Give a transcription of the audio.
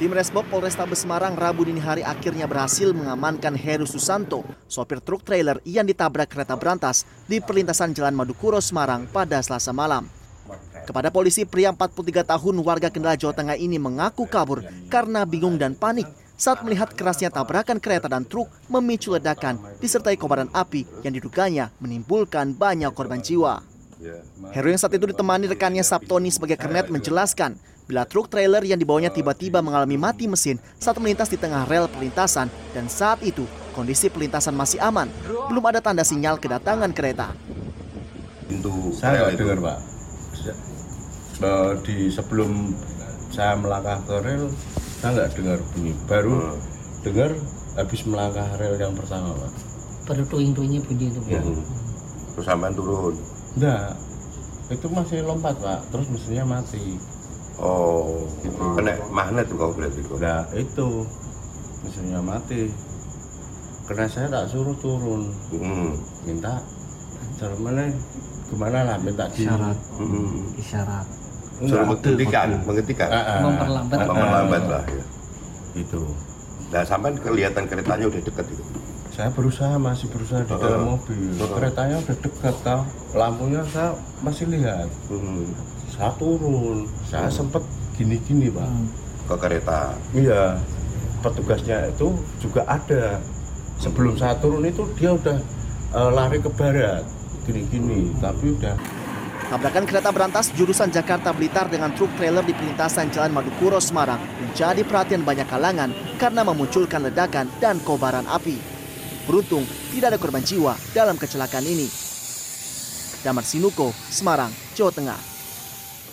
Tim Resbob Polrestabes Semarang Rabu dini hari akhirnya berhasil mengamankan Heru Susanto, sopir truk trailer yang ditabrak kereta berantas di perlintasan Jalan Madukuro Semarang pada Selasa malam. Kepada polisi, pria 43 tahun warga Kendal Jawa Tengah ini mengaku kabur karena bingung dan panik saat melihat kerasnya tabrakan kereta dan truk memicu ledakan disertai kobaran api yang diduganya menimbulkan banyak korban jiwa. Heru yang saat itu ditemani rekannya Sabtoni sebagai kernet menjelaskan bila truk trailer yang dibawanya tiba-tiba mengalami mati mesin saat melintas di tengah rel perlintasan dan saat itu kondisi perlintasan masih aman, belum ada tanda sinyal kedatangan kereta. Pintu Saya nggak dengar pak. Eh, Di sebelum saya melangkah ke rel, saya nggak dengar bunyi. Baru Hmm. dengar habis melangkah rel yang pertama pak. pada tuing-tuingnya bunyi itu Ya. Terus sampean turun. Enggak, itu masih lompat pak. Terus mesinnya mati. Oh, kena magnet tuh kau berarti kok. Nah itu mesinnya mati. Karena saya tak suruh turun, Hmm. minta mana gimana lah minta di Syarat. Hmm. isyarat Suruh menghentikan, menghentikan. Ah, ah. Memperlambat. Memperlambat lah ya. Itu. Nah, sampean kelihatan keretanya udah deket itu. Saya berusaha masih berusaha di dalam mobil. Keretanya udah dekat tau. Lampunya saya masih lihat. Hmm. Saya turun. Saya sempet gini-gini pak. Ke kereta. Iya. Petugasnya itu juga ada. Sebelum saya turun itu dia udah eh, lari ke barat. Gini-gini. Tapi udah Tabrakan kereta berantas jurusan Jakarta Blitar dengan truk trailer di perlintasan Jalan Madukuro Semarang menjadi perhatian banyak kalangan karena memunculkan ledakan dan kobaran api. Beruntung tidak ada korban jiwa dalam kecelakaan ini. Damar Sinuko, Semarang, Jawa Tengah.